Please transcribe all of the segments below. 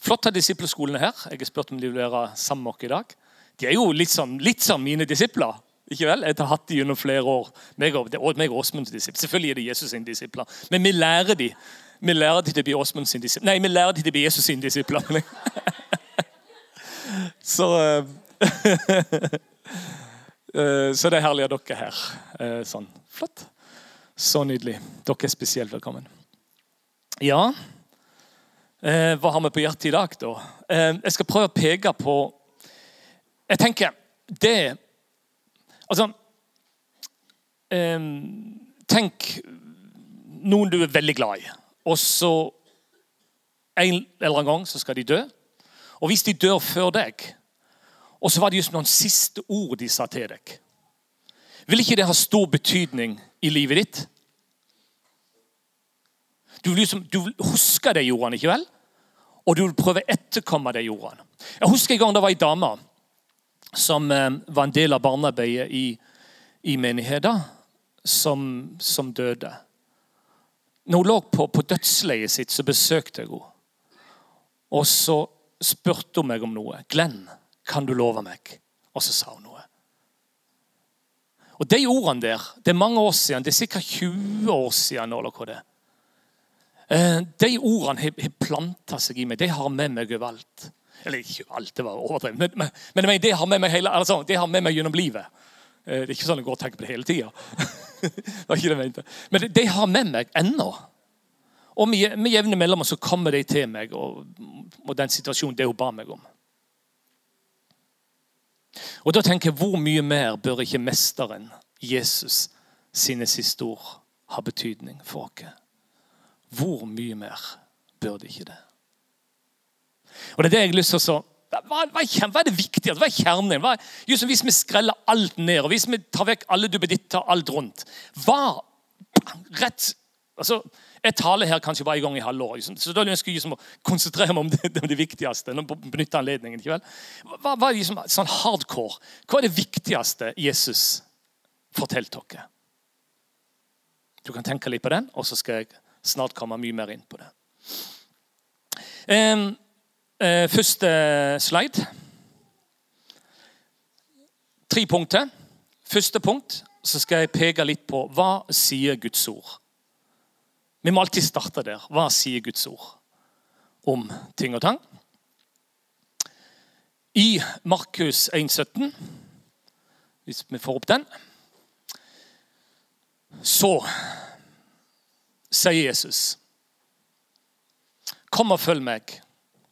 Flott av disippelskolene her. Jeg har spurt om de vil være sammen med oss i dag. De er jo litt som, litt som mine disipler. ikke vel? Jeg har hatt dem gjennom flere år. Meg og, meg og Åsmunds disipler. Selvfølgelig er det Jesus sine disipler. Men vi lærer dem vi lærer dem til å bli Åsmund sin disipler. Nei, vi lærer dem til å bli Jesus sine disipler. Så Så det er herlig at dere er her. Sånn. Flott. Så nydelig. Dere er spesielt velkommen. Ja eh, Hva har vi på hjertet i dag, da? Eh, jeg skal prøve å peke på Jeg tenker det Altså eh, Tenk noen du er veldig glad i, og så en eller annen gang så skal de dø. Og hvis de dør før deg, og så var det just noen siste ord de sa til deg Vil ikke det ha stor betydning i livet ditt? Du liksom, du husker huske det gjorde ikke vel? Og du vil prøve å etterkomme det gjorde. Jeg husker en gang det var ei dame som eh, var en del av barnearbeidet i, i menigheten, som, som, døde. Når hun lå på, på dødsleiet sitt, så besøkte jeg henne. Og så spurte hun meg om noe. 'Glenn, kan du love meg?' Og så sa hun noe. Og De ordene der det er mange år siden, det er sikkert 20 år siden. eller hva det er. Eh, de ordene har planta seg i meg. De har med meg overalt. Eller ikke alt, det var overdrevet. Men, men, men det, har med meg hele, altså, det har med meg gjennom livet. Eh, det er ikke sånn jeg går og tenker på det hele tida. Men de har med meg ennå. Og med, med jevne mellomrom så kommer de til meg og, og den situasjonen det hun ba meg om. Og da tenker jeg, Hvor mye mer bør ikke mesteren, Jesus, sine siste ord ha betydning for oss? Hvor mye mer bør det ikke det? Og det er det jeg har lyst til å hva, hva, hva, er det viktige? Hva er kjernen? Hva, just hvis vi skreller alt ned, og hvis vi tar vekk alle duppeditter, alt rundt Hva rett altså, Jeg taler her kanskje bare en gang i halvåret, så da ønsker jeg liksom å konsentrere meg om det, det, det viktigste. benytte anledningen, ikke vel? Hva, hva er liksom, sånn hardcore? Hva er det viktigste Jesus fortalte dere? Du kan tenke litt på den, og så skal jeg snart komme mye mer inn på det. Eh, første slide. Tre punkter. Første punkt så skal jeg peke litt på hva sier Guds ord. Vi må alltid starte der. Hva sier Guds ord om ting og tang? I Markus 1,17, hvis vi får opp den, så sier Jesus. Kom og følg meg,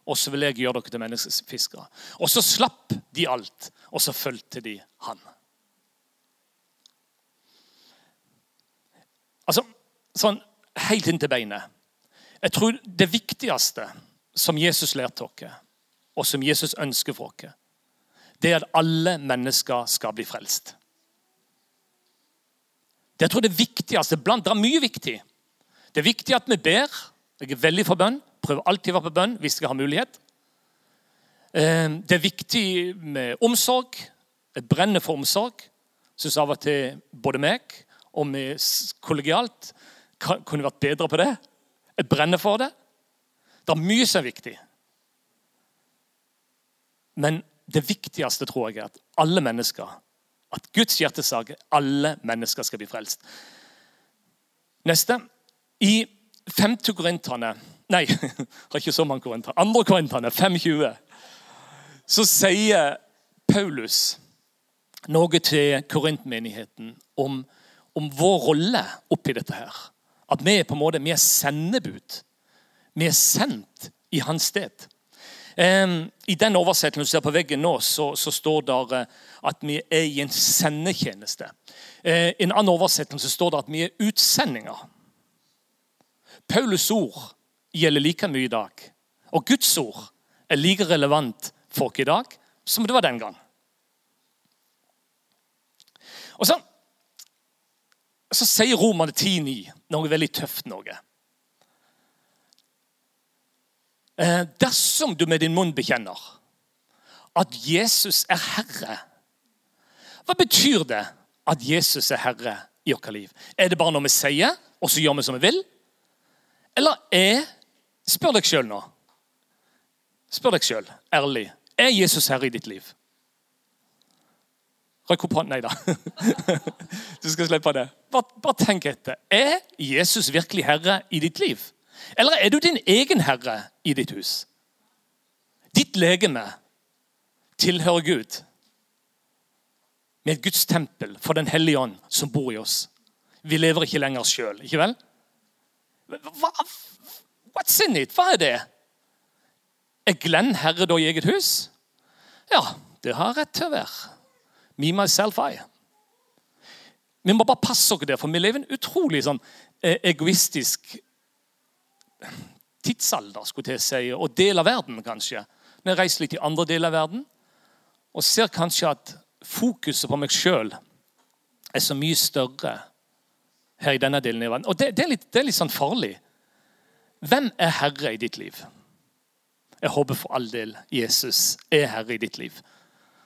og så vil jeg gjøre dere til menneskefiskere. Og så slapp de alt, og så fulgte de han. Altså, sånn helt inn til beinet. Jeg tror det viktigste som Jesus lærte oss, og som Jesus ønsker for oss, det er at alle mennesker skal bli frelst. Det jeg tror det viktigste blant Det er mye viktig. Det er viktig at vi ber. Jeg er veldig for bønn. Prøver alltid å være på bønn hvis jeg har mulighet. Eh, det er viktig med omsorg. Jeg brenner for omsorg. Syns av og til både meg og vi kollegialt kunne vært bedre på det. Jeg brenner for det. Det er mye som er viktig. Men det viktigste tror jeg er at alle mennesker, at Guds hjertesak er alle mennesker skal bli frelst. Neste. I 5. Korinterne Nei, har ikke så mange korinter. Andre Korinterne, 5.20, så sier Paulus noe til korintmenigheten om, om vår rolle oppi dette her. At vi er på en måte, vi er sendebud. Vi er sendt i hans sted. I den oversettelsen du ser på veggen nå, så, så står det eh, at vi er i en sendetjeneste. Eh, I en annen oversettelse står det at vi er utsendinger. Paulus ord gjelder like mye i dag. Og Guds ord er like relevant for oss i dag som det var den gang. Og så, så sier Romerne 10,9 noe veldig tøft. noe. Eh, dersom du med din munn bekjenner at Jesus er Herre Hva betyr det at Jesus er Herre i vårt liv? Er det bare noe vi sier, og så gjør vi som vi vil? Eller er Spør deg sjøl nå. Spør deg sjøl, ærlig. Er Jesus herre i ditt liv? Røyk opp hånden. Nei da. Du skal slippe det. Bare, bare tenk etter. Er Jesus virkelig herre i ditt liv? Eller er du din egen herre i ditt hus? Ditt legeme tilhører Gud. Med et Guds tempel for Den hellige ånd som bor i oss. Vi lever ikke lenger sjøl, ikke vel? Hva, what's in it? Hva er det? Er Glenn herre da i eget hus? Ja, det har rett til å være. Me, myself, I. Vi må bare passe oss der, for vi lever i en utrolig sånn, eh, egoistisk tidsalder, skulle jeg si, og del av verden, kanskje. Vi reiser litt i andre deler av verden og ser kanskje at fokuset på meg sjøl er så mye større her i denne delen av verden. Og det, det, er litt, det er litt sånn farlig. Hvem er herre i ditt liv? Jeg håper for all del Jesus er herre i ditt liv.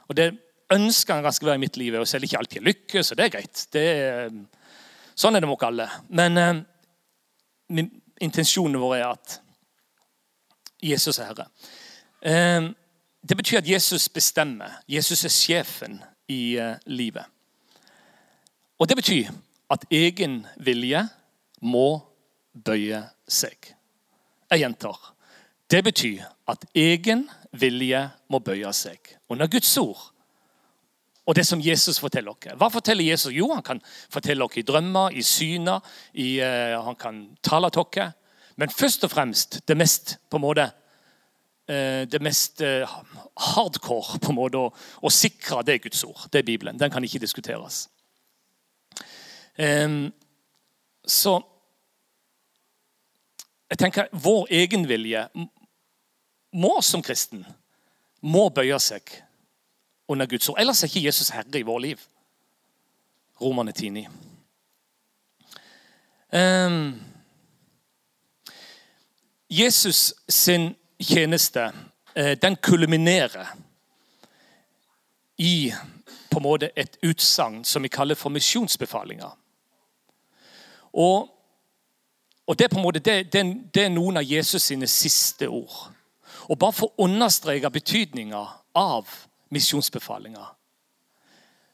Og Det ønsker han ganske være i mitt liv. Og selv ikke alltid lykkes, og det er greit. Det er, sånn er det med oss alle. Men eh, intensjonen vår er at Jesus er herre. Eh, det betyr at Jesus bestemmer. Jesus er sjefen i eh, livet. Og det betyr at egen vilje må bøye seg. Jeg gjentar. Det betyr at egen vilje må bøye seg under Guds ord. Og det som Jesus forteller oss. Hva forteller Jesus? Jo, han kan fortelle oss i drømmer, i syner, i, uh, han kan tale til oss. Men først og fremst det mest på en måte uh, det mest uh, hardcore på en måte å, å, sikre det er Guds ord. Det er Bibelen. Den kan ikke diskuteres. Så jeg tenker Vår egenvilje må som kristen må bøye seg under Guds ord. Ellers er ikke Jesus herre i vår liv. Romerne 10,9. Um, Jesus sin tjeneste eh, den kulminerer i på en måte et utsagn som vi kaller for misjonsbefalinger. Og, og det, er på en måte, det, det, det, er noen av Jesus sine siste ord. Og Bare for å understreke betydninga av misjonsbefalinga,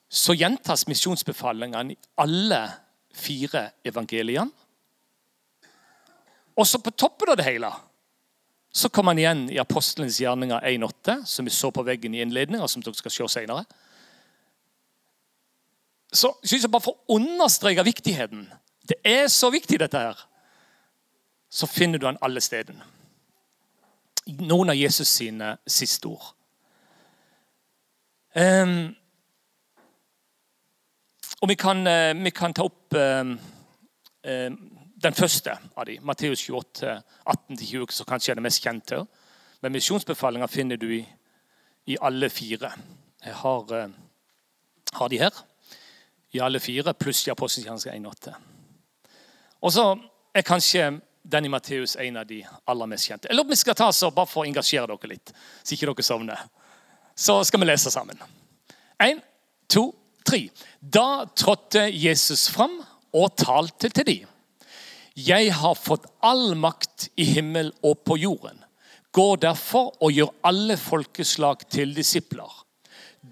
så gjentas misjonsbefalingene i alle fire evangeliene. Og så på toppen av det hele så kommer han igjen i Apostelens gjerninger 1,8, som vi så på veggen i innledninga, som dere skal se senere. Så synes jeg bare For å understreke viktigheten Det er så viktig, dette her. Så finner du han alle stedene noen av Jesus sine siste ord. Um, og vi kan, uh, vi kan, ta opp um, um, den første av dem, Matteus 28, 18-20, som kanskje er det mest kjente. Men misjonsbefalinger finner du i, i, alle fire. Jeg har, har, de her. I alle fire, pluss i Apostelens 1,8. Og så er kanskje den i Matteus en av de aller mest kjente. Eller om vi skal ta så bare for å engasjere dere litt, så ikke dere sovner. Så skal vi lese sammen. Én, to, tre. Da trådte Jesus fram og talte til dem. Jeg har fått all makt i himmel og på jorden. Gå derfor og gjør alle folkeslag til disipler.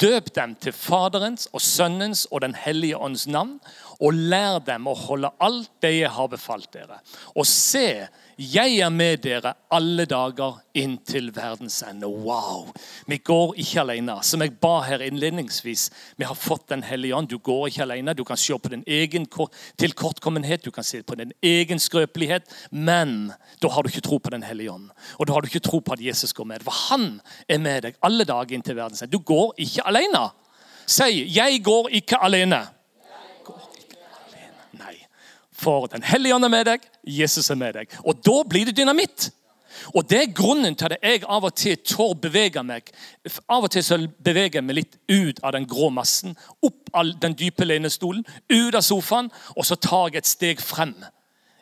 Døp dem til Faderens og Sønnens og Den hellige ånds navn, og lær dem å holde alt det jeg har befalt dere. Og se, jeg er med dere alle dager inntil verdens ende. Wow! Vi går ikke alene. Som jeg ba her innledningsvis, vi har fått Den hellige ånd. Du går ikke alene. Du kan se på din egen tilkortkommenhet, du kan se på din egen skrøpelighet. Men da har du ikke tro på Den hellige ånd. Og da har du ikke tro på at Jesus går med. For han er med deg alle dager inntil verdens ende. Du går ikke alene. Si 'Jeg går ikke alene'. For Den hellige ånd er med deg, Jesus er med deg. Og da blir det dynamitt. Og Det er grunnen til at jeg av og til tør bevege meg Av og til så beveger jeg meg litt ut av den grå massen, opp av den dype lenestolen, ut av sofaen, og så tar jeg et steg frem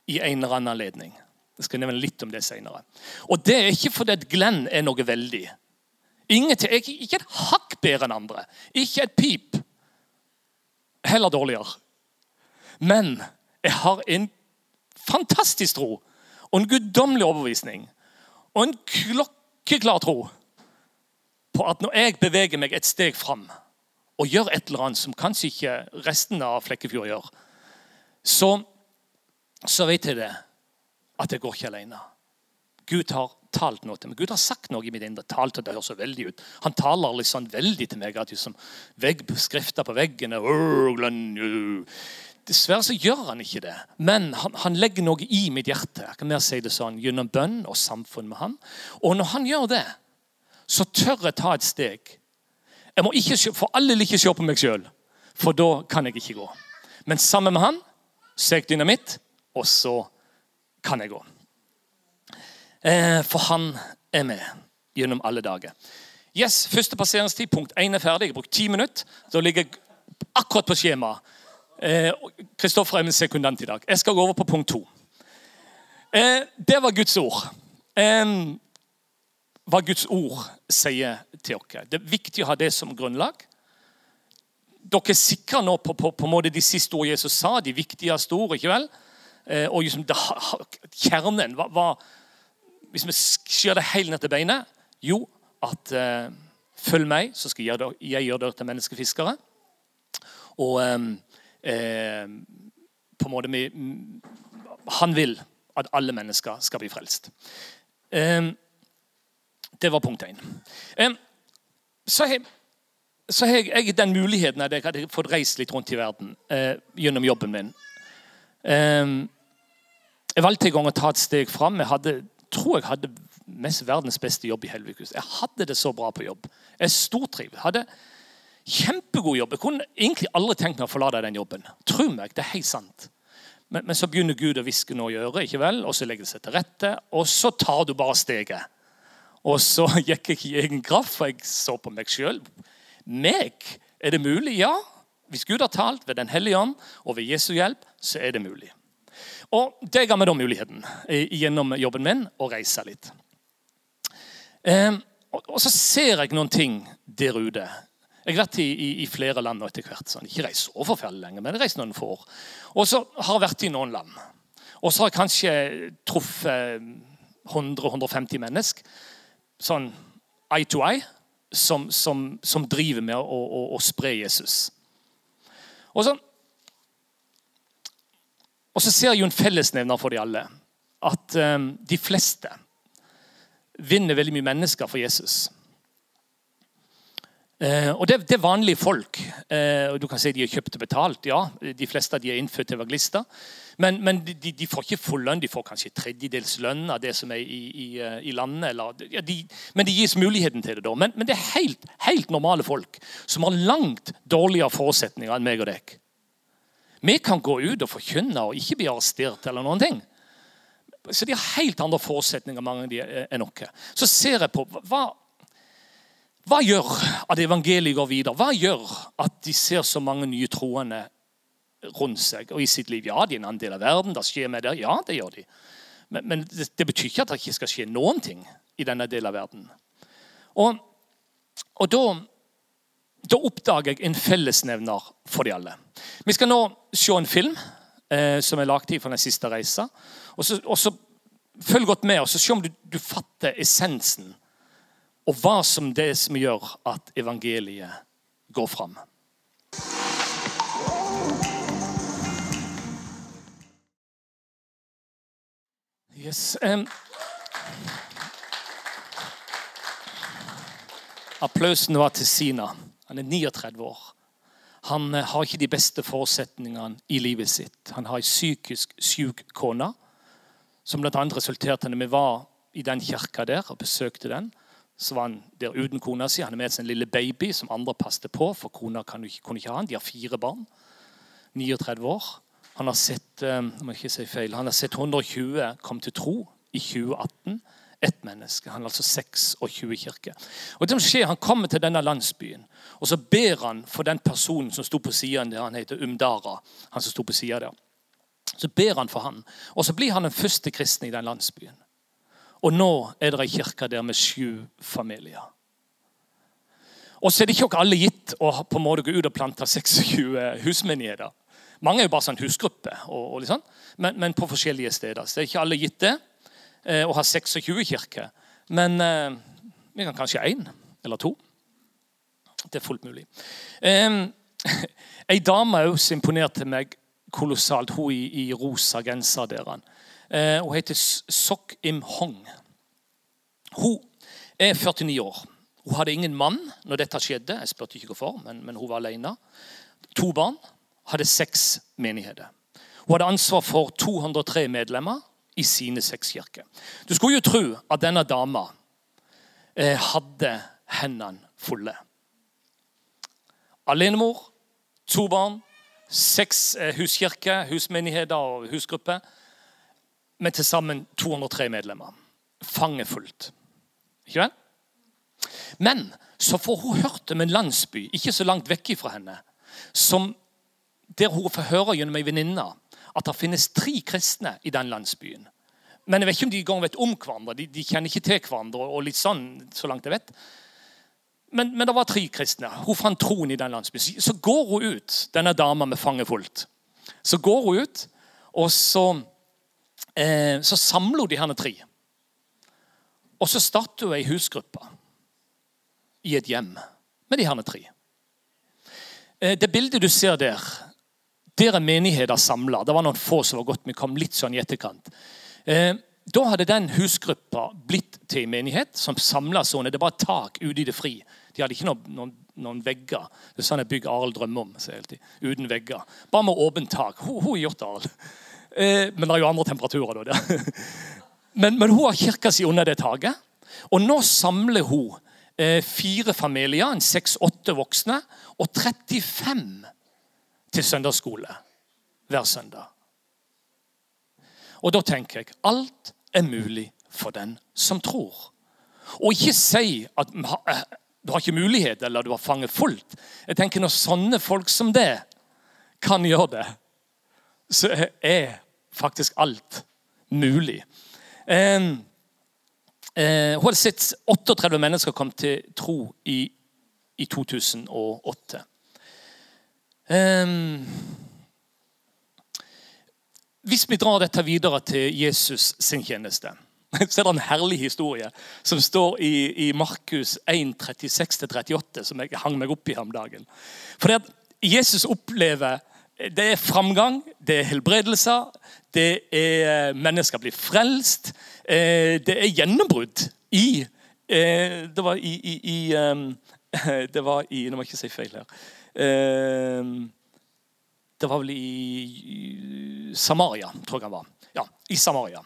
i en eller annen anledning. Jeg skal nevne litt om det senere. Og det er ikke fordi Glenn er noe veldig. Ingenting, ikke et hakk bedre enn andre. Ikke et pip. Heller dårligere. Men jeg har en fantastisk tro og en guddommelig overbevisning og en klokkeklar tro på at når jeg beveger meg et steg fram og gjør et eller annet som kanskje ikke resten av Flekkefjord gjør, så, så vet jeg det at jeg går ikke alene. Gud har talt noe til meg. Gud har sagt noe i mitt indre. talt, og det høres så veldig ut. Han taler liksom veldig til meg. at liksom, vegg, Skrifter på veggene Dessverre så gjør han ikke det. Men han, han, legger noe i mitt hjerte jeg kan mer si det sånn, gjennom bønn og samfunn med han. Og når han gjør det, så tør jeg ta et steg. Jeg må ikke, For alle vil ikke se på meg sjøl, for da kan jeg ikke gå. Men sammen med han så er jeg dynamitt, og så kan jeg gå. Eh, for han er med gjennom alle dager. Yes, Første passeringstid, punkt 1 er ferdig. Jeg har brukt ti minutter. Da ligger jeg akkurat på skjemaet. Kristoffer er min sekundant i dag. Jeg skal gå over på punkt to. Eh, det var Guds ord. Eh, hva Guds ord sier til dere. Det er viktig å ha det som grunnlag. Dere er sikre nå på, på, på måte de siste ord Jesus sa, de viktigste ord. ikke vel? Eh, og liksom kjernen hva, hva, Hvis vi skjærer det helt ned til beinet Jo, at eh, følg meg, så skal jeg gjøre dere til menneskefiskere. Og eh, på en måte vi, Han vil at alle mennesker skal bli frelst. Eh, det var punkt én. Eh, så har jeg, jeg den muligheten at jeg hadde fått reist litt rundt i verden eh, gjennom jobben min. Eh, jeg valgte en gang å ta et steg fram. Jeg hadde, tror jeg hadde mest verdens beste jobb i Helvikus. Jeg hadde det så bra på jobb. Jeg stortriv. Hadde Kjempegod jobb. Jeg kunne egentlig aldri tenkt meg å forlate den jobben. Tro meg, det er helt sant. Men, men så begynner Gud å hviske noe å gjøre, ikke vel? og så legger det seg til rette. Og så tar du bare steget. Og så gikk jeg ikke i egen kraft, for jeg så på meg sjøl. Meg? Er det mulig? Ja. Hvis Gud har talt ved Den hellige ånd og ved Jesu hjelp, så er det mulig. Og Det ga meg da muligheten gjennom jobben min å reise litt. Eh, og så ser jeg noen ting der ute jeg har vært i, i, i flere land nå etter hvert. Sånn. Ikke reist så forferdelig lenge, men reist noen få år. Og så har jeg vært i noen land. Og så har jeg kanskje truffet 100-150 mennesker sånn eye to eye som, som, som driver med å, å, å, spre Jesus. Og så, og så ser jeg jo en fellesnevner for de alle. At um, de fleste vinner veldig mye mennesker for Jesus. Eh, og det, det, er vanlige folk. Og du kan si De er kjøpt og betalt. ja. De fleste av de er innfødt evangelister. Men, men de, de, får ikke full lønn. De får kanskje tredjedels lønn av det som er i, i, eh, i landet. Eller, ja, de, men de gis muligheten til det. da. Men, men, det er helt, helt normale folk som har langt dårligere forutsetninger enn meg og deg. Vi kan gå ut og forkynne og ikke bli arrestert eller noen ting. Så de har helt andre forutsetninger mange av de enn oss. Så ser jeg på hva hva gjør at evangeliet går videre? Hva gjør at de ser så mange nye troende rundt seg og i sitt liv? Ja, de er en annen del av verden. Det skjer med det. Ja, det gjør de. Men, men det, det, betyr ikke at det ikke skal skje noen ting i denne delen av verden. Og, og da, da, oppdager jeg en fellesnevner for de alle. Vi skal nå se en film eh, som er laget fra den siste reisa. Og så, og så Følg godt med og se om du, du fatter essensen og hva som det er som gjør at evangeliet går fram. Yes. Um, applausen var til Sina. Han er 39 år. Han eh, har ikke de beste forutsetningene i livet sitt. Han har ei psykisk syk kone, som bl.a. resulterte når vi var i den kirka der og besøkte den så var han der uten kona si. Han er med sin lille baby som andre passet på, for kona kunne ikke ha han. De har fire barn. 39 år. Han har sett eh, må ikke si feil, han har sett 120 komme til tro i 2018. Ett menneske. Han er altså 26 kirker. Og det som skjer, Han kommer til denne landsbyen, og så ber han for den personen som sto på siden der. Han heter Umdara. han som sto på siden der. Så ber han for han, og så blir han den første kristne i den landsbyen. Og nå er det ei kirke der med sju familier. Og så er det ikke alle gitt å på en måte gå ut og plante 26 husmenigheter. Mange er jo bare sånn husgruppe, og, og liksom, men, men, på forskjellige steder. Så det er ikke alle gitt det eh, å ha 26 kirker. Men eh, Vi kan kanskje én eller to. Det er fullt mulig. Um, Ei dame også imponerte meg kolossalt, hun i, i rosa genser der. Uh, hun heter Sok Im Hong. Hun er 49 år. Hun hadde ingen mann når dette skjedde. Jeg spurte ikke hvorfor, men, men hun var alene. To barn. Hadde seks menigheter. Hun hadde ansvar for 203 medlemmer i sine seks kirker. Du skulle jo tro at denne dama eh, hadde hendene fulle. Alenemor, to barn, seks eh, huskirker, husmenigheter og husgrupper. Med til sammen 203 medlemmer. Fangefullt. Ikke det? Men så får hun hørt om en landsby ikke så langt vekk fra henne, som, der hun får høre gjennom ei venninne at det finnes tre kristne i den landsbyen. Men jeg vet ikke om de engang vet om hverandre. De, de, kjenner ikke til hverandre. og litt sånn, så langt jeg vet. Men, men det var tre kristne. Hun fant troen i den landsbyen. Så går hun ut, denne dama med fanget fullt. Så går hun ut, og så, eh, så hun de her tre. Og så starter hun ei husgruppe i et hjem med de her tre. Eh, det bildet du ser der, der er menigheter samla. Det var noen få som var godt, vi kom litt sånn i etterkant. Eh, da hadde den husgruppa blitt til en menighet som samla sånn. Det var tak ute i det fri. De hadde ikke noen, noen, noen vegger. Det er sånn jeg bygger Arild drømmer om. Uten vegger. Bare med åpent tak. Hun, har gjort gjort, Arild. Eh, men det er jo andre temperaturer. da. Men, men, hun har kirka si under det taket. Og nå samler hun eh, fire familier, en seks-åtte voksne, og 35 til søndagsskole hver søndag. Og da tenker jeg alt er mulig for den som tror. Og ikke si at eh, du har ikke mulighet, eller du har fanget fullt. Jeg tenker Når sånne folk som det kan gjøre det, så er faktisk alt mulig. Eh, eh, hun hadde sett 38 mennesker komme til tro i, i 2008. Eh, hvis vi drar dette videre til Jesus sin tjeneste, så er det en herlig historie som står i, i Markus 1, 36-38, som jeg hang meg opp i om dagen. For det at Jesus opplever det er framgang, det er helbredelser, det er mennesker blir frelst. Eh, det er gjennombrudd i eh, Det var i, i, i Det var i Nå må jeg ikke si feil her. Det var vel i Samaria, tror jeg han var. Ja, i Samaria.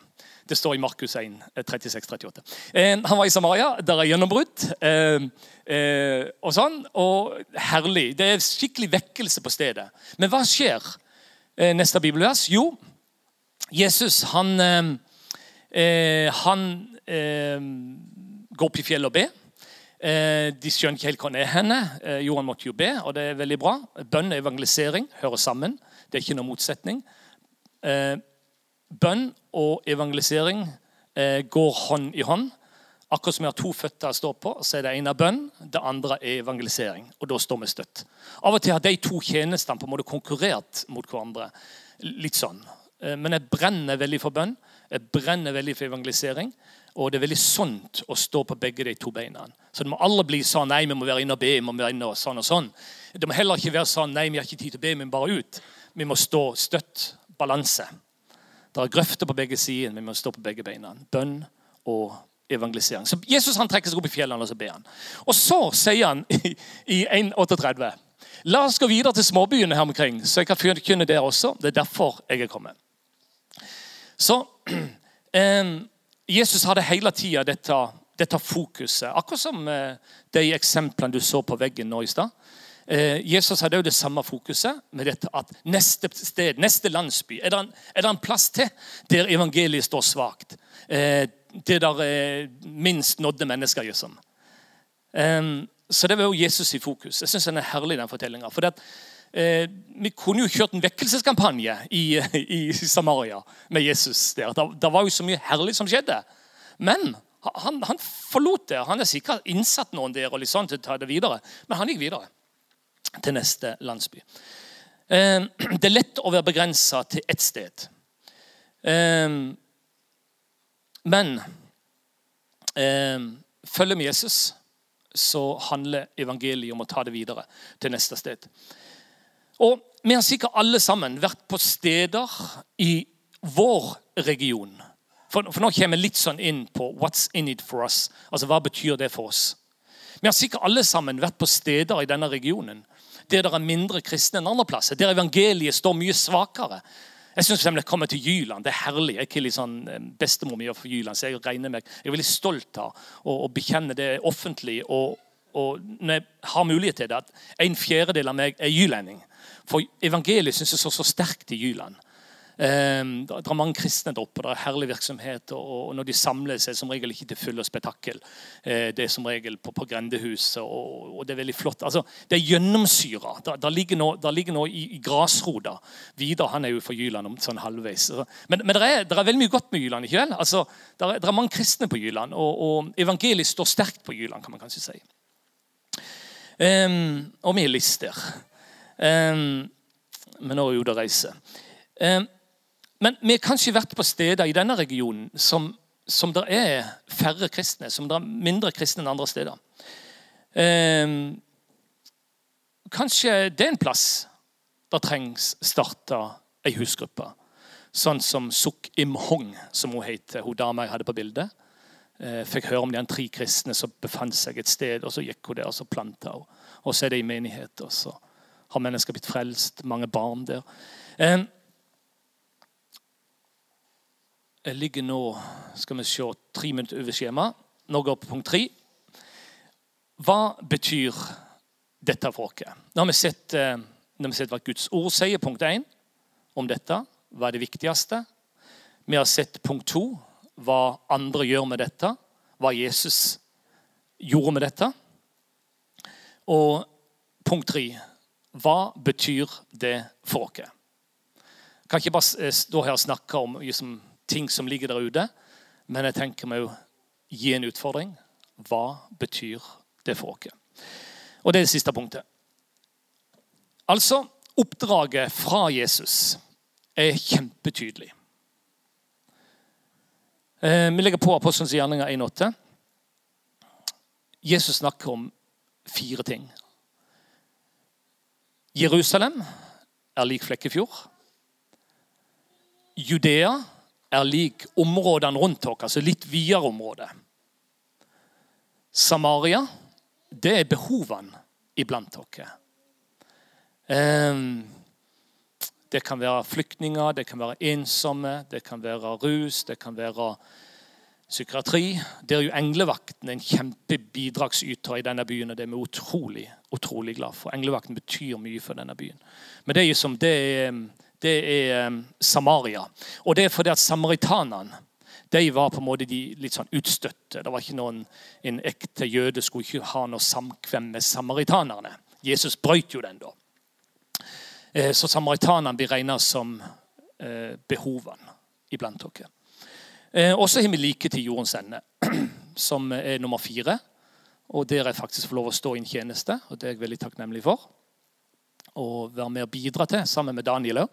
Det står i Markus 1, 36-38. Eh, han var i Samaria. Der er gjennombrudd. Eh, eh, og sånn, og herlig. Det er skikkelig vekkelse på stedet. Men hva skjer? Neste bibelvers. Jo, Jesus han, han går opp i fjellet og ber. De skjønner ikke helt hvor det er henne. Jo, han måtte jo be, og det er veldig bra. Bønn og evangelisering hører sammen. Det er ikke noen motsetning. Bønn og evangelisering går hånd i hånd. Akkurat som vi har to føtter å stå på, så er det ene bønn, det andre er evangelisering. Og da står vi støtt. Av og til har de to tjenestene på en måte konkurrert mot hverandre. Litt sånn. Men jeg brenner veldig for bønn. Jeg brenner veldig for evangelisering. Og det er veldig sunt å stå på begge de to beina. Så det må aldri bli sånn nei, vi må være inne og be. vi må være inne og sånn og sånn. Det må heller ikke være sånn nei, vi har ikke tid til å be, vi må bare ut. Vi må stå støtt. Balanse. Det er grøfter på begge sider. Vi må stå på begge beina. Bønn og evangelisering. Så Jesus han trekker seg opp i fjellene og så ber han. Og så sier han i, i 1.38 La oss gå videre til småbyene her omkring, så jeg kan forkynne der også. Det er derfor jeg er kommet. Så eh, Jesus hadde hele tida dette, dette, fokuset. Akkurat som eh, de eksemplene du så på veggen nå i stad. Eh, Jesus hadde jo det samme fokuset med dette at neste sted, neste landsby Er det en, er det en plass til der evangeliet står svakt? Eh, det der minst nådde mennesker. Liksom. Eh, så det var jo Jesus i fokus. Jeg syns den er herlig, den fortellinga. For vi kunne jo kjørt en vekkelseskampanje i, i Samaria med Jesus. der. Det, var jo så mye herlig som skjedde. Men han, han forlot det. Han er sikkert innsatt noen der og sånn til å ta det videre. Men han gikk videre til neste landsby. Eh, det er lett å være begrensa til ett sted. Eh, men eh, følger med Jesus, så handler evangeliet om å ta det videre til neste sted. Og Vi har sikkert alle sammen vært på steder i vår region. For, for nå kommer vi litt sånn inn på 'what's in it for us'. Altså, Hva betyr det for oss? Vi har sikkert alle sammen vært på steder i denne regionen der det er mindre kristne enn andre plasser. Der evangeliet står mye svakere. Jeg syns jeg kommer til Jyland. Det er herlig. Jeg er ikke sånn eh, bestemor mi for Jyland, så jeg regner meg. Jeg er veldig stolt av å bekjenne det offentlig. Og, og, når jeg har mulighet til det, at en fjerdedel av meg er jylending. For evangeliet syns jeg står så sterkt i Jyland. Ehm, det er mange kristne der oppe, det er herlig virksomhet. Og når de samler seg, som regel ikke til full og spetakkel. Eh, det er som regel på, på grendehuset, og, det er veldig flott. Altså, det er gjennomsyra. Det ligger noe, i, i grasrota. Vidar han er jo fra Jyland om sånn halvveis. Men, men det, er, det, er, veldig mye godt med Jyland. ikke vel? Altså, det, er, det er mange kristne på Jyland, og, og evangeliet står sterkt på Jyland, kan man kanskje si. Um, og vi er lister. Um, men nå er jo det reise. Um, men vi har kanskje vært på steder i denne regionen som, som det er færre kristne, som det er mindre kristne enn andre steder. Eh, kanskje det er en plass det trengs starta ei husgruppe. Sånn som Suk Im Hong, som hun heter, hun dama jeg hadde på bildet. Eh, fikk høre om de tre kristne som befant seg et sted, og så gikk hun der og så planta hun. Og så er det i menighet, og så har mennesker blitt frelst, mange barn der. Eh, Jeg ligger nå skal vi se, tre minutter over skjema. Nå går vi på punkt tre. Hva betyr dette for oss? Nå har vi sett, eh, har vi sett hva Guds ord sier, punkt én, om dette. Hva er det viktigste? Vi har sett punkt to, hva andre gjør med dette. Hva Jesus gjorde med dette. Og punkt tre, hva betyr det for oss? Jeg kan ikke bare stå her og snakke om liksom, ting som ligger der ute. Men jeg tenker meg å gi en utfordring. Hva betyr det for oss? Og det er det siste punktet. Altså, oppdraget fra Jesus er kjempetydelig. Eh, vi legger på Apostelens gjerninger 1,8. Jesus snakker om fire ting. Jerusalem er lik Flekkefjord. Judea er lik områdene rundt oss, altså litt videre område. Samaria, det er behovene iblant oss. Ehm, det kan være flyktninger, det kan være ensomme, det kan være rus, det kan være psykiatri. Det er jo Englevakten en kjempebidragsyter i denne byen, og det er vi utrolig, utrolig glad for. Englevakten betyr mye for denne byen. Men det er jo som det er det er um, Samaria. Og det er fordi at samaritanene de var på en måte de litt sånn utstøtte. Det var ikke noen, En ekte jøde skulle ikke ha noe samkvem med samaritanerne. Jesus brøt jo den da. Eh, så samaritanene blir regnet som eh, behovene iblant dere. Eh, og så har vi like til jordens ende, som er nummer fire. Og der jeg faktisk får lov å stå i en tjeneste, og det er jeg veldig takknemlig for å være med og bidra til, sammen med Daniel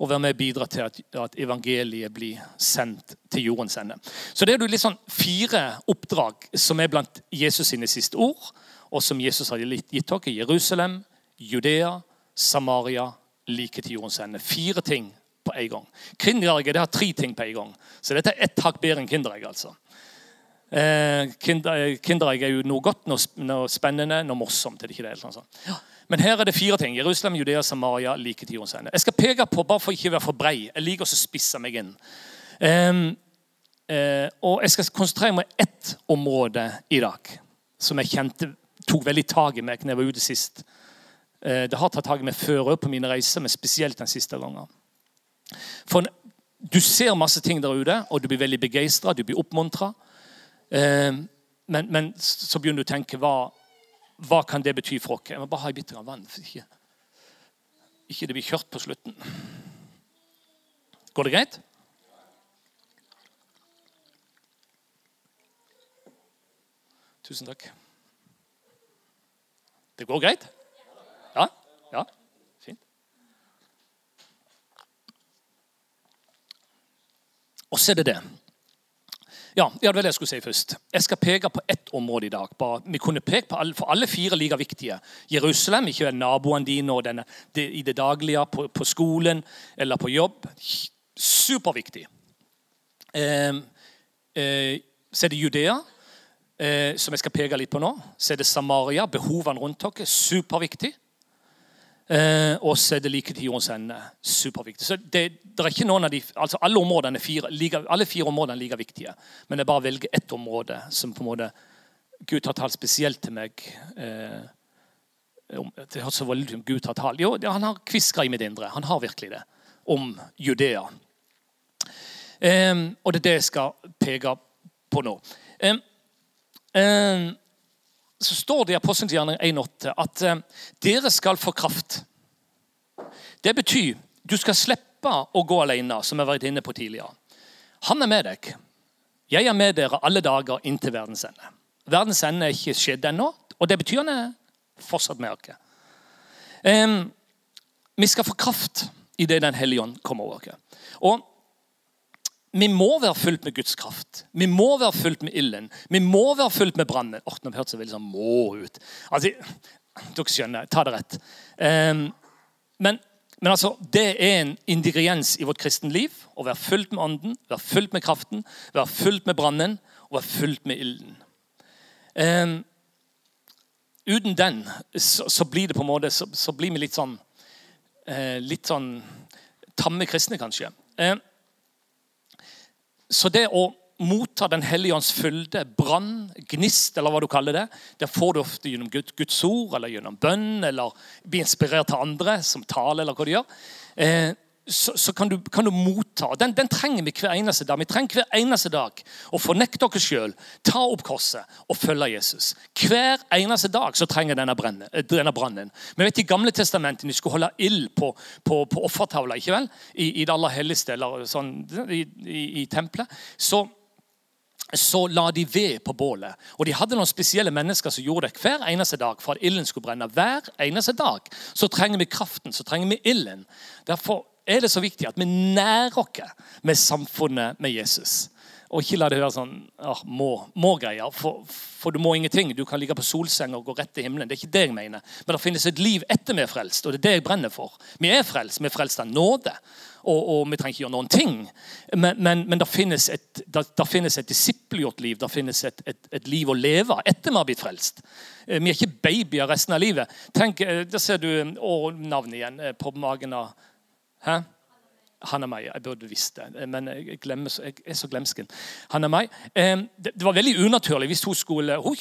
og være med og bidra til at, at, evangeliet blir sendt til jordens ende. Så det er jo sånn fire oppdrag som er blant Jesus sine siste ord, og som Jesus har gitt dere. Jerusalem, Judea, Samaria, like til jordens ende. Fire ting på en gang. Kinderegget har tre ting på en gang. Så dette er ett hakk bedre enn Kinderegg. altså. Eh, er jo noe godt, noe spennende, noe morsomt. er det ikke det? Sånn. Ja. Men her er det fire ting. Jerusalem, Judea, Samaria, like til jordens ende. Jeg skal peke på, bare for ikke å være for brei. Jeg liker å spisse meg inn. Um, uh, og Jeg skal konsentrere meg om ett område i dag som jeg kjente tok veldig tak i meg når jeg var ute sist. Uh, det har tatt tak i meg før på mine reiser, men spesielt den siste gangen. For du ser masse ting der ute, og du blir veldig begeistra, du blir oppmuntra. Uh, men, men, så begynner du å tenke hva, hva kan det bety for oss? Jeg må bare ha bitte vann, så ikke, ikke det blir kjørt på slutten. Går det greit? Tusen takk. Det går greit? Ja? Ja? Fint. Og så er det det Ja, ja, det var det jeg skulle si først. Jeg skal peke på ett område i dag. Bare, vi kunne peke på alle, For alle fire like viktige. Jerusalem, ikke naboene dine og denne, det, i det daglige, på, på, skolen eller på jobb. Superviktig. Eh, eh, så er det Judea, eh, som jeg skal peke litt på nå. Så er det Samaria, behovene rundt dere. Superviktig. Eh, og så er det like til jordens ende. Superviktig. Så det, det, er ikke noen av de, altså Alle områdene fire, like, alle fire områdene er like viktige. Men jeg bare velger ett område som på en måte Gud har talt spesielt til meg. Eh, det høres så voldelig ut Gud har talt. Jo, han har kviska i mitt indre. Han har virkelig det. Om Judea. Eh, og det er det jeg skal peke på nå. Eh, eh så står det i Apostelens gjerning 1,8 at eh, dere skal få kraft. Det betyr du skal slippe å gå alene, som jeg har vært inne på tidligere. Han er med deg. Jeg er med dere alle dager inntil verdens ende. Verdens ende er ikke skjedd ennå, og det betyr han er fortsatt med oss. Um, vi skal få kraft idet Den hellige ånd kommer over oss. Vi må være fullt med Guds kraft. Vi må være fullt med ilden. Vi må være fullt med brannen. Oh, nå hørtes jeg veldig sånn må ut. Altså, dere skjønner. Ta det rett. Um, men, men, altså, det er en ingrediens i vårt kristenliv å være fullt med ånden, være fullt med kraften, være fullt med brannen og være fullt med ilden. Um, uten den så, så, blir det på en måte så, så blir vi litt sånn uh, litt sånn tamme kristne, kanskje. Uh, så det å motta Den hellige ånds fylde, brann, gnist, eller hva du kaller det, det får du ofte gjennom Guds ord eller gjennom bønn eller bli inspirert av andre som taler, eller hva de gjør. Så, så kan, du, kan, du, motta. Den, den, trenger vi hver eneste dag. Vi trenger hver eneste dag å fornekte oss sjøl, ta opp korset og følge Jesus. Hver eneste dag så trenger denne, eh, brannen. Vi vet I Gamle testamentet de skulle holde ild på, på, på offertavla ikke vel? I, i det aller helligste, eller sånn, i, i, i tempelet. Så så la de ved på bålet. Og De hadde noen spesielle mennesker som gjorde det hver eneste dag for at ilden skulle brenne. Hver eneste dag så trenger vi kraften, så trenger vi ilden. Derfor er det så viktig at vi nærer oss med samfunnet med Jesus. Og ikke la det høre sånn ah, må-greier. Må for, for, du må ingenting. Du kan ligge på solseng og gå rett til himmelen. Det er ikke det jeg mener. Men det finnes et liv etter vi er frelst, og det er det jeg brenner for. Vi er frelst. Vi er frelst av nåde. Og, og, vi trenger ikke gjøre noen ting. Men, men, men det finnes et, det, det finnes et disippelgjort liv. Det finnes et, et, et, liv å leve etter vi har blitt frelst. Eh, vi er ikke babyer resten av livet. Tenk, eh, Der ser du å, navnet igjen eh, på magen av Hæ? er meg, Jeg burde visst det, men jeg, glemmer, jeg er så glemsken. er meg Det, var veldig unaturlig hvis hun skulle Hun,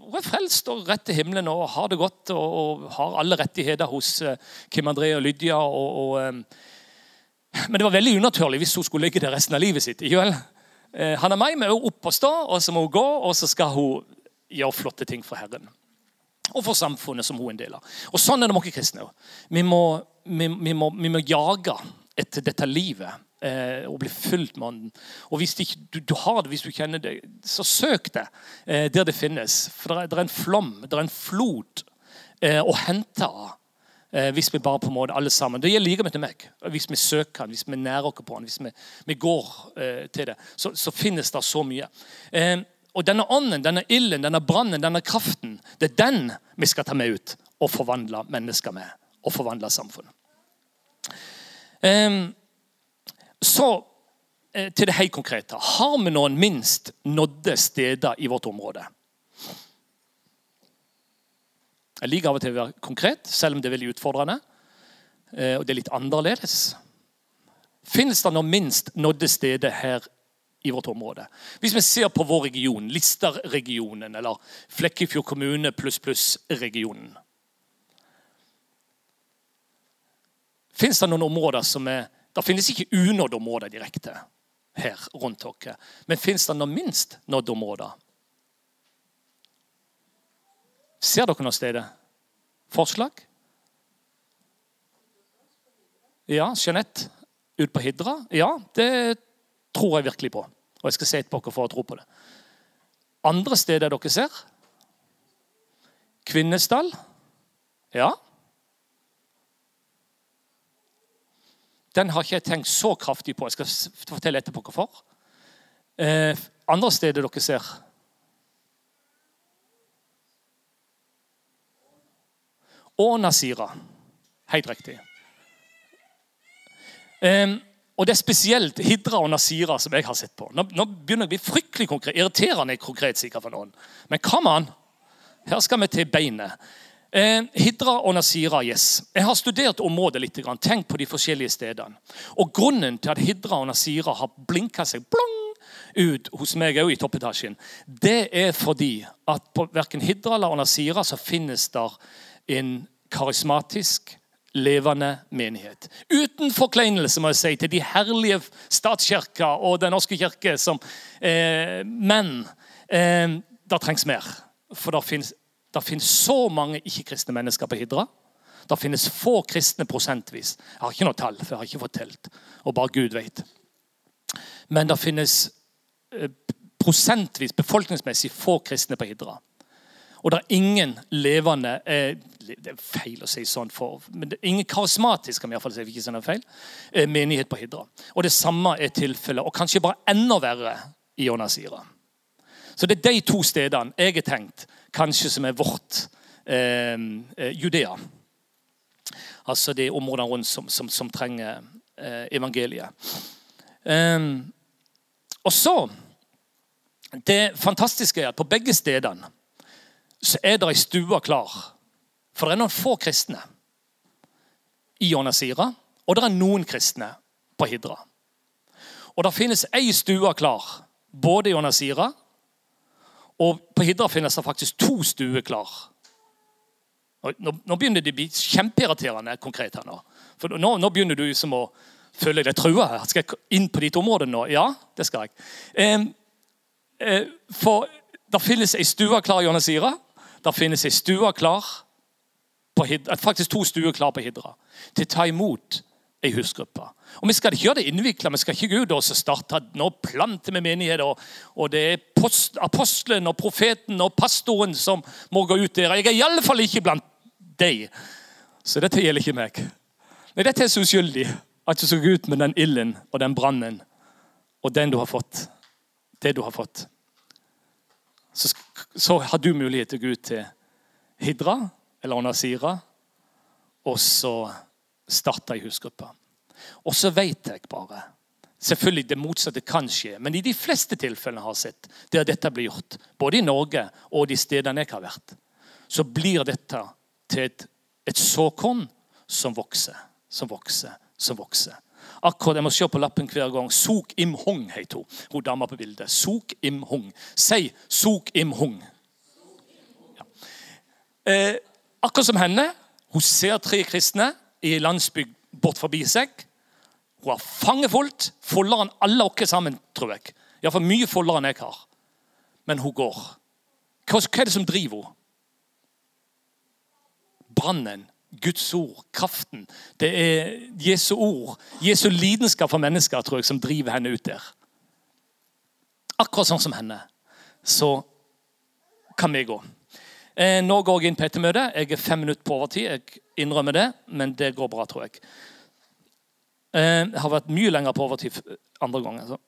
hun er frelst og rett til himmelen og har det godt og, og har alle rettigheter hos eh, Kim André og Lydia. Og, og, men det var veldig unaturlig hvis hun skulle ligge der resten av livet sitt. ikke vel? Han er meg, Mai må opp og stå, og så må hun gå, og så skal hun gjøre flotte ting for Herren. Og for samfunnet som hun er en del av. Og Sånn er det med oss kristne. Vi må, vi, vi, må, vi må jage etter dette livet eh, og bli fylt med Ånden. Og hvis ikke, du, du, har det, hvis du kjenner det, så søk det eh, der det finnes. For det er, er, en flom, det er en flod eh, å hente av. Eh, hvis vi bare på en måte alle sammen, Det gjelder like mye til meg. Hvis vi søker han, hvis vi nærer oss på han, hvis vi, vi går eh, til det, så, så, finnes det så mye. Eh, og denne ånden, denne ilden, denne brannen, denne kraften, det er den vi skal ta med ut og forvandle mennesker med. Og forvandle samfunnet. Ehm, så eh, til det helt konkrete. Har vi noen minst nådde steder i vårt område? Jeg liker av og til å være konkret, selv om det er veldig utfordrende. Eh, og det er litt annerledes. Finnes det noen minst nådde steder her i vårt område? Hvis vi ser på vår region, Lister-regionen eller Flekkefjord kommune pluss pluss-regionen. Fins det noen områder som er Det finnes ikke unådde områder direkte her rundt dere. Men fins det noen minst nådde områder? Ser dere noe sted? Forslag? Ja, Jeanette ut på Hidra? Ja, det tror jeg virkelig på. Og jeg skal se på dere for å tro på det. Andre steder dere ser? Kvinesdal? Ja. Den har ikke jeg tenkt så kraftig på. Jeg skal fortelle etterpå hvorfor. Eh, andre stedet dere ser? Og Nasira. Helt riktig. Um, og det er spesielt Hidra og Nasira som jeg har sett på. Nå, nå begynner jeg å bli fryktelig konkret, irriterende konkret sikkert for noen. Men come on! Her skal vi til beinet. Eh, Hidra og Nasira, yes. Jeg har studert området litt. Tenk på de forskjellige stedene. Og Grunnen til at Hidra og Nasira har blinka seg blong ut hos meg òg i toppetasjen, det er fordi at på verken Hidra eller Nasira så finnes der en karismatisk levende menighet. Uten forkleinelse må jeg si, til de herlige statskirker og Den norske kirke. Som, eh, men eh, det trengs mer. For det finnes, det finnes så mange ikke-kristne mennesker på Hidra. Det finnes få kristne prosentvis. Jeg har ikke noe tall, for jeg har ikke fått telt. Og bare Gud vet. Men det finnes eh, prosentvis, befolkningsmessig, få kristne på Hidra. Og det er ingen levende eh, Det er feil å si sånn, for, men det er ingen karismatisk kan vi si, ikke sånn feil, eh, menighet på Hidra. Og Det samme er tilfellet, og kanskje bare enda verre i Onasira. Så det er de to stedene jeg har tenkt kanskje som er vårt eh, eh Judea. Altså de områdene rundt som, som, som trenger eh, evangeliet. Eh, og så Det fantastiske er at på begge stedene så er det ei stue klar. For det er noen få kristne i Jonasira, og det er noen kristne på Hidra. Og det finnes ei stue klar både i Onasira og på Hidra finnes det faktisk to stuer klar. Nå, nå, begynner det å bli kjempeirriterende konkret. her nå. For nå, nå begynner du som å føle deg trua. her. Skal jeg inn på ditt område nå? Ja, det skal jeg. Eh, eh, for det finnes ei stue klar i Jonasira. Det finnes ei stue klar på Hidra, faktisk to stuer klar på Hidra til å ta imot ei husgruppe. Og Vi skal ikke gjøre det innvikla. Vi skal ikke gå ut og starte nå planter vi menigheter. Og, og det er post, apostelen og profeten og pastoren som må gå ut der. Jeg er iallfall ikke blant deg. Så dette gjelder ikke meg. Nei, Dette er så uskyldig at du skal gå ut med den ilden og den brannen og den du har fått. Det du har fått. Så, så har du mulighet til å gå ut til Hidra eller Onasira og så starte i husgruppa. Og så vet jeg bare Selvfølgelig det motsatte kan skje, men i de fleste tilfellene jeg har sett, der dette blir gjort, både i Norge og de stedene jeg har vært, så blir dette til et, et såkorn som vokser, som vokser, som vokser. Akkurat, Jeg må se på lappen hver gang. Sok Im hung heter hun. Hun dama på bildet. Sok Im hung. Si Sok Im hung. Ja. Eh, akkurat som henne. Hun ser tre kristne i en landsby bort forbi seg. Hun har fangefullt, fullere enn alle oss sammen, tror jeg. Iallfall mye fullere enn jeg har. Men hun går. Hva, er det som driver henne? Brannen, Guds ord, kraften. Det er Jesu ord, Jesu lidenskap for mennesker tror jeg, som driver henne ut der. Akkurat sånn som henne. Så kan vi gå. Eh, nå går jeg inn på ettermøtet. Jeg er fem minutter på overtid. Jeg innrømmer det, men det går bra, tror jeg. Eh, har vært mye lenger på overtid andre ganger. Så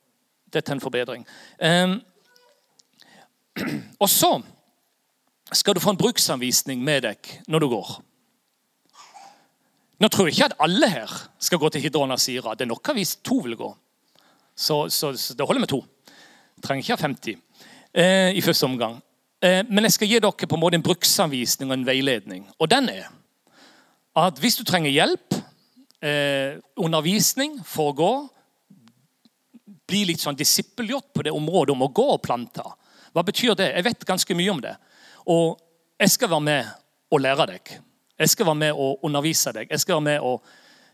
dette er en forbedring. Eh, og så skal du få en bruksanvisning med deg når du går. Nå tror jeg ikke at alle her skal gå til Hidrona Sira. Det er nok hvis to vil gå. Så, så, så, det holder med to. Jeg trenger ikke ha 50 eh, i første omgang. Eh, men jeg skal gi dere på en måte en bruksanvisning og en veiledning. Og den er at hvis du trenger hjelp eh, undervisning å gå. Bli litt sånn disippelgjort på det området om å gå og plante. Hva betyr det? Jeg vet ganske mye om det. Og jeg skal være med og lære deg. Jeg skal være med og undervise deg. Jeg skal være med og,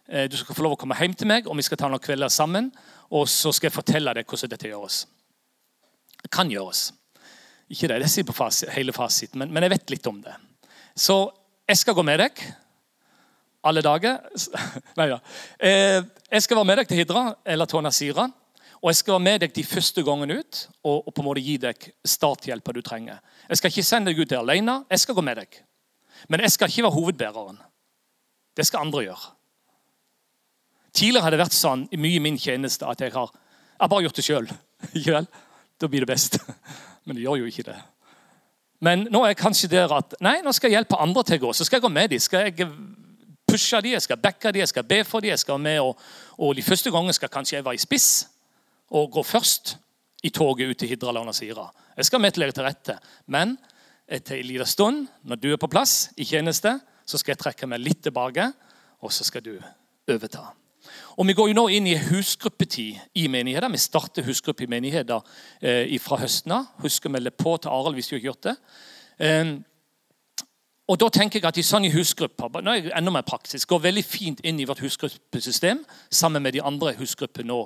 eh, Du skal få lov å komme hjem til meg, og vi skal ta noen kvelder sammen. Og så skal jeg fortelle deg hvordan dette gjøres. Det kan gjøres. Ikke det, det sier på fasit, hele fasiten, men, men jeg vet litt om det. Så jeg skal gå med deg alle dager. Nei da. Eh, jeg skal være med deg til Hidra eller Tona Sira. Og jeg skal være med deg de første gangene ut og, på en måte gi deg starthjelpa du trenger. Jeg skal ikke sende deg ut der alene. Jeg skal gå med deg. Men jeg skal ikke være hovedbæreren. Det skal andre gjøre. Tidligere har det vært sånn mye i min tjeneste at jeg har, jeg bare gjort det sjøl. Da blir det best. Men det gjør jo ikke det. Men nå er jeg kanskje der at nei, nå skal jeg hjelpe andre til å gå. Så skal jeg gå med dem. Skal jeg pushe dem, jeg skal dekke dem, jeg skal be for dem. jeg skal med, og, og De første gangene skal kanskje jeg være i spiss og gå først i toget ut til Hidraland og Sira. Jeg skal med til legge til rette. Men etter en liten stund, når du er på plass i tjeneste, så skal jeg trekke meg litt tilbake, og så skal du overta. Og Vi går jo nå inn i husgruppetid i menigheter. Vi starter husgruppe i menigheter eh, fra høsten av. Husk å melde på til Arild hvis du har gjort det. Eh, og da tenker jeg at i sånne husgrupper nå er jeg enda mer praktisk, går veldig fint inn i vårt husgruppesystem sammen med de andre husgruppene nå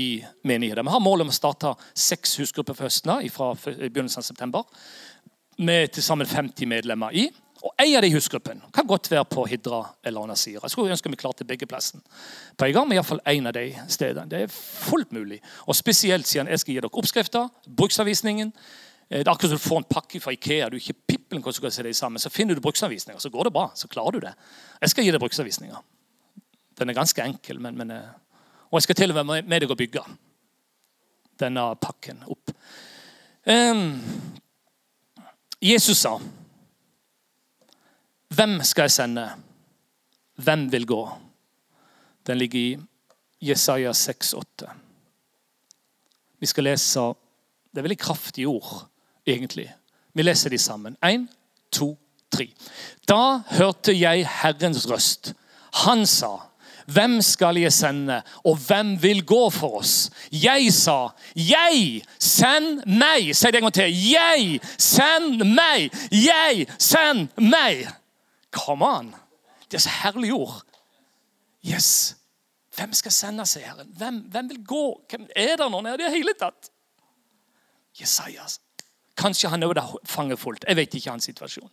i menigheten. Vi har mål om å starte seks husgrupper for høsten fra begynnelsen av september. Med til sammen 50 medlemmer i. Og En av de husgruppene kan godt være på Hidra eller Nasira. Jeg skulle ønske vi klarte begge plassen på en gang, men iallfall én av de stedene. Det er fullt mulig. Og Spesielt siden jeg skal gi dere oppskrifter, bruksanvisningen. Eh, det er akkurat som du får en pakke fra Ikea. Du ikke pippelen hvordan det sammen. Så finner du bruksanvisninger, så går det bra. Så klarer du det. Jeg skal gi deg bruksanvisninger. Den er ganske enkel, men, men, eh, og jeg skal til og med med deg å bygge denne pakken opp. Um, Jesus sa hvem skal jeg sende? Hvem vil gå? Den ligger i Jesaja 6,8. Vi skal lese Det er veldig kraftige ord, egentlig. Vi leser de sammen. Én, to, tre. Da hørte jeg Herrens røst. Han sa, 'Hvem skal jeg sende, og hvem vil gå for oss?' Jeg sa, 'Jeg, send meg.' Si det en gang til. 'Jeg, send meg.' Jeg, send meg. Come on! Det er så herlige ord. Yes. Hvem skal sende seg, Herren? Hvem, hvem, vil gå? Hvem er det noen her i det hele tatt? Jesajas. Kanskje han òg fanger fangefullt. Jeg vet ikke hans situasjon.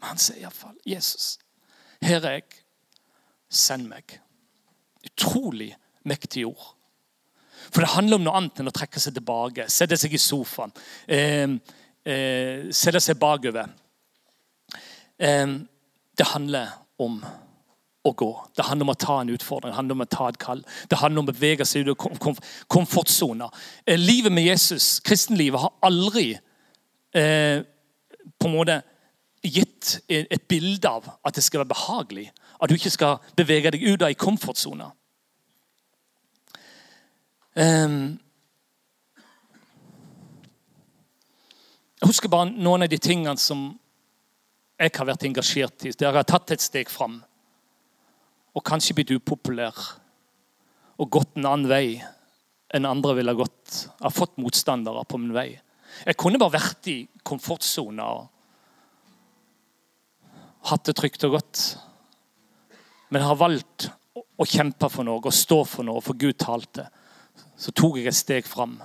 Men han sier iallfall Jesus, her er jeg. Send meg. Utrolig mektige ord. For det handler om noe annet enn å trekke seg tilbake, sette seg i sofaen, eh, eh, sette seg bakover. Eh, det handler om å gå. Det handler om å ta en utfordring, det handler om å ta et kall. Det handler om å bevege seg ut av komfortsona. Eh, livet med Jesus, kristenlivet, har aldri eh, på en måte gitt et bilde av at det skal være behagelig. At du ikke skal bevege deg ut av ei komfortsone. Um, jeg husker bare noen av de tingene som jeg har vært engasjert i, der jeg har tatt et steg fram og kanskje blitt upopulær og gått en annen vei enn andre ville gått. Jeg har fått motstandere på min vei. Jeg kunne bare vært i komfortsona og hatt det trygt og godt. Men jeg har valgt å kjempe for noe og stå for noe, for Gud talte. Så tok jeg et steg fram.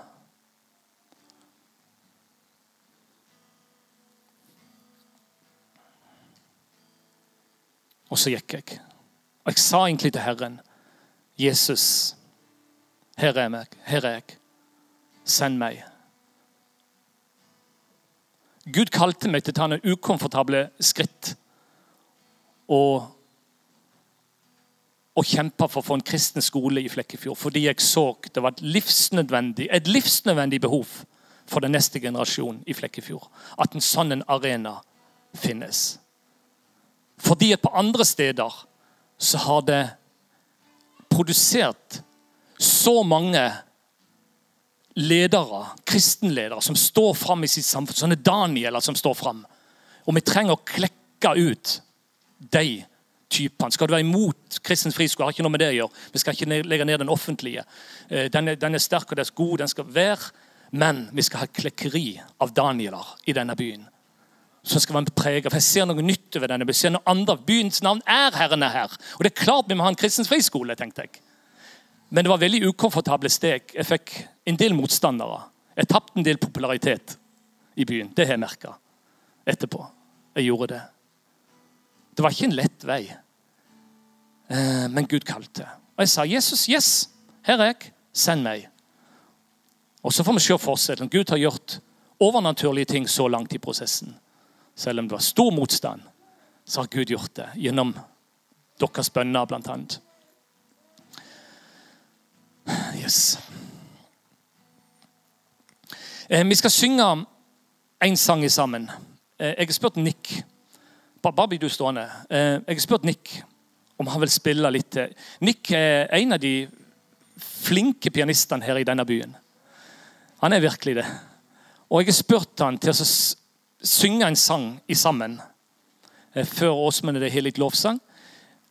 Og så gikk jeg. Og jeg sa egentlig til Herren, Jesus, her er jeg. Her er jeg. Send meg. Gud kalte meg til å ta noen ukomfortable skritt og, og kjempe for å få en kristen skole i Flekkefjord. Fordi jeg så det var et livsnødvendig, et livsnødvendig behov for den neste generasjonen i Flekkefjord. At en sånn arena finnes. Fordi at på andre steder så har det produsert så mange ledere, kristenledere, som står fram i sitt samfunn. Sånne Danieler som står fram. Og vi trenger å klekke ut de typene. Skal du være imot kristens friskole, har ikke noe med det å gjøre. Vi skal ikke legge ned den offentlige. Eh, den er, den er sterk og den er god, den skal være. Men vi skal ha klekkeri av Danieler i denne byen som skal være preget. For jeg ser noe nytt over denne. Jeg ser noe andre. Byens navn er Herren er her. Og det er klart vi må ha en kristens friskole, tenkte jeg. Men det var veldig ukomfortable steg. Jeg fikk en del motstandere. Jeg tapte en del popularitet i byen. Det har jeg merka etterpå. Jeg gjorde det. Det var ikke en lett vei. Eh, men Gud kalte. Og jeg sa, 'Jesus, yes, her er jeg. Send meg.' Og så får vi se fortsettelsen. Gud har gjort overnaturlige ting så langt i prosessen. Selv om det var stor motstand, så har Gud gjort det gjennom deres bønner, blant annet. Yes. Eh, vi skal synge en sang sammen. Eh, jeg har spurt Nick Bare bli du stående. Eh, jeg har spurt Nick om han vil spille litt til. Nick er en av de flinke pianistene her i denne byen. Han er virkelig det. Og jeg har spurt han til å synge en sang i sammen før Åsmund det har litt lovsang.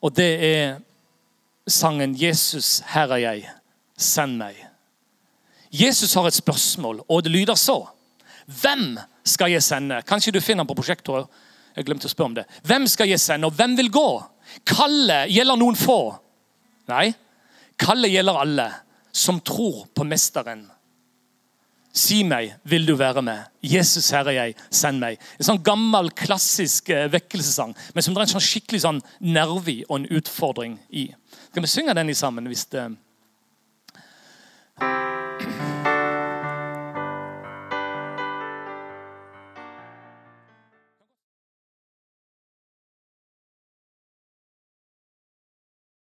Og det er sangen 'Jesus, her er jeg, send meg'. Jesus har et spørsmål, og det lyder så. Hvem skal jeg sende? Kanskje du finner den på prosjektoret. Jeg glemte å spørre om det. Hvem skal jeg sende, og hvem vil gå? Kallet gjelder noen få. Nei, kallet gjelder alle som tror på Mesteren. Si meg, vil du være med? Jesus, her er jeg, send meg. En sånn gammel, klassisk eh, vekkelsessang, men som det er en sånn skikkelig sånn nerve og en utfordring i. Skal vi synge den sammen? hvis det... you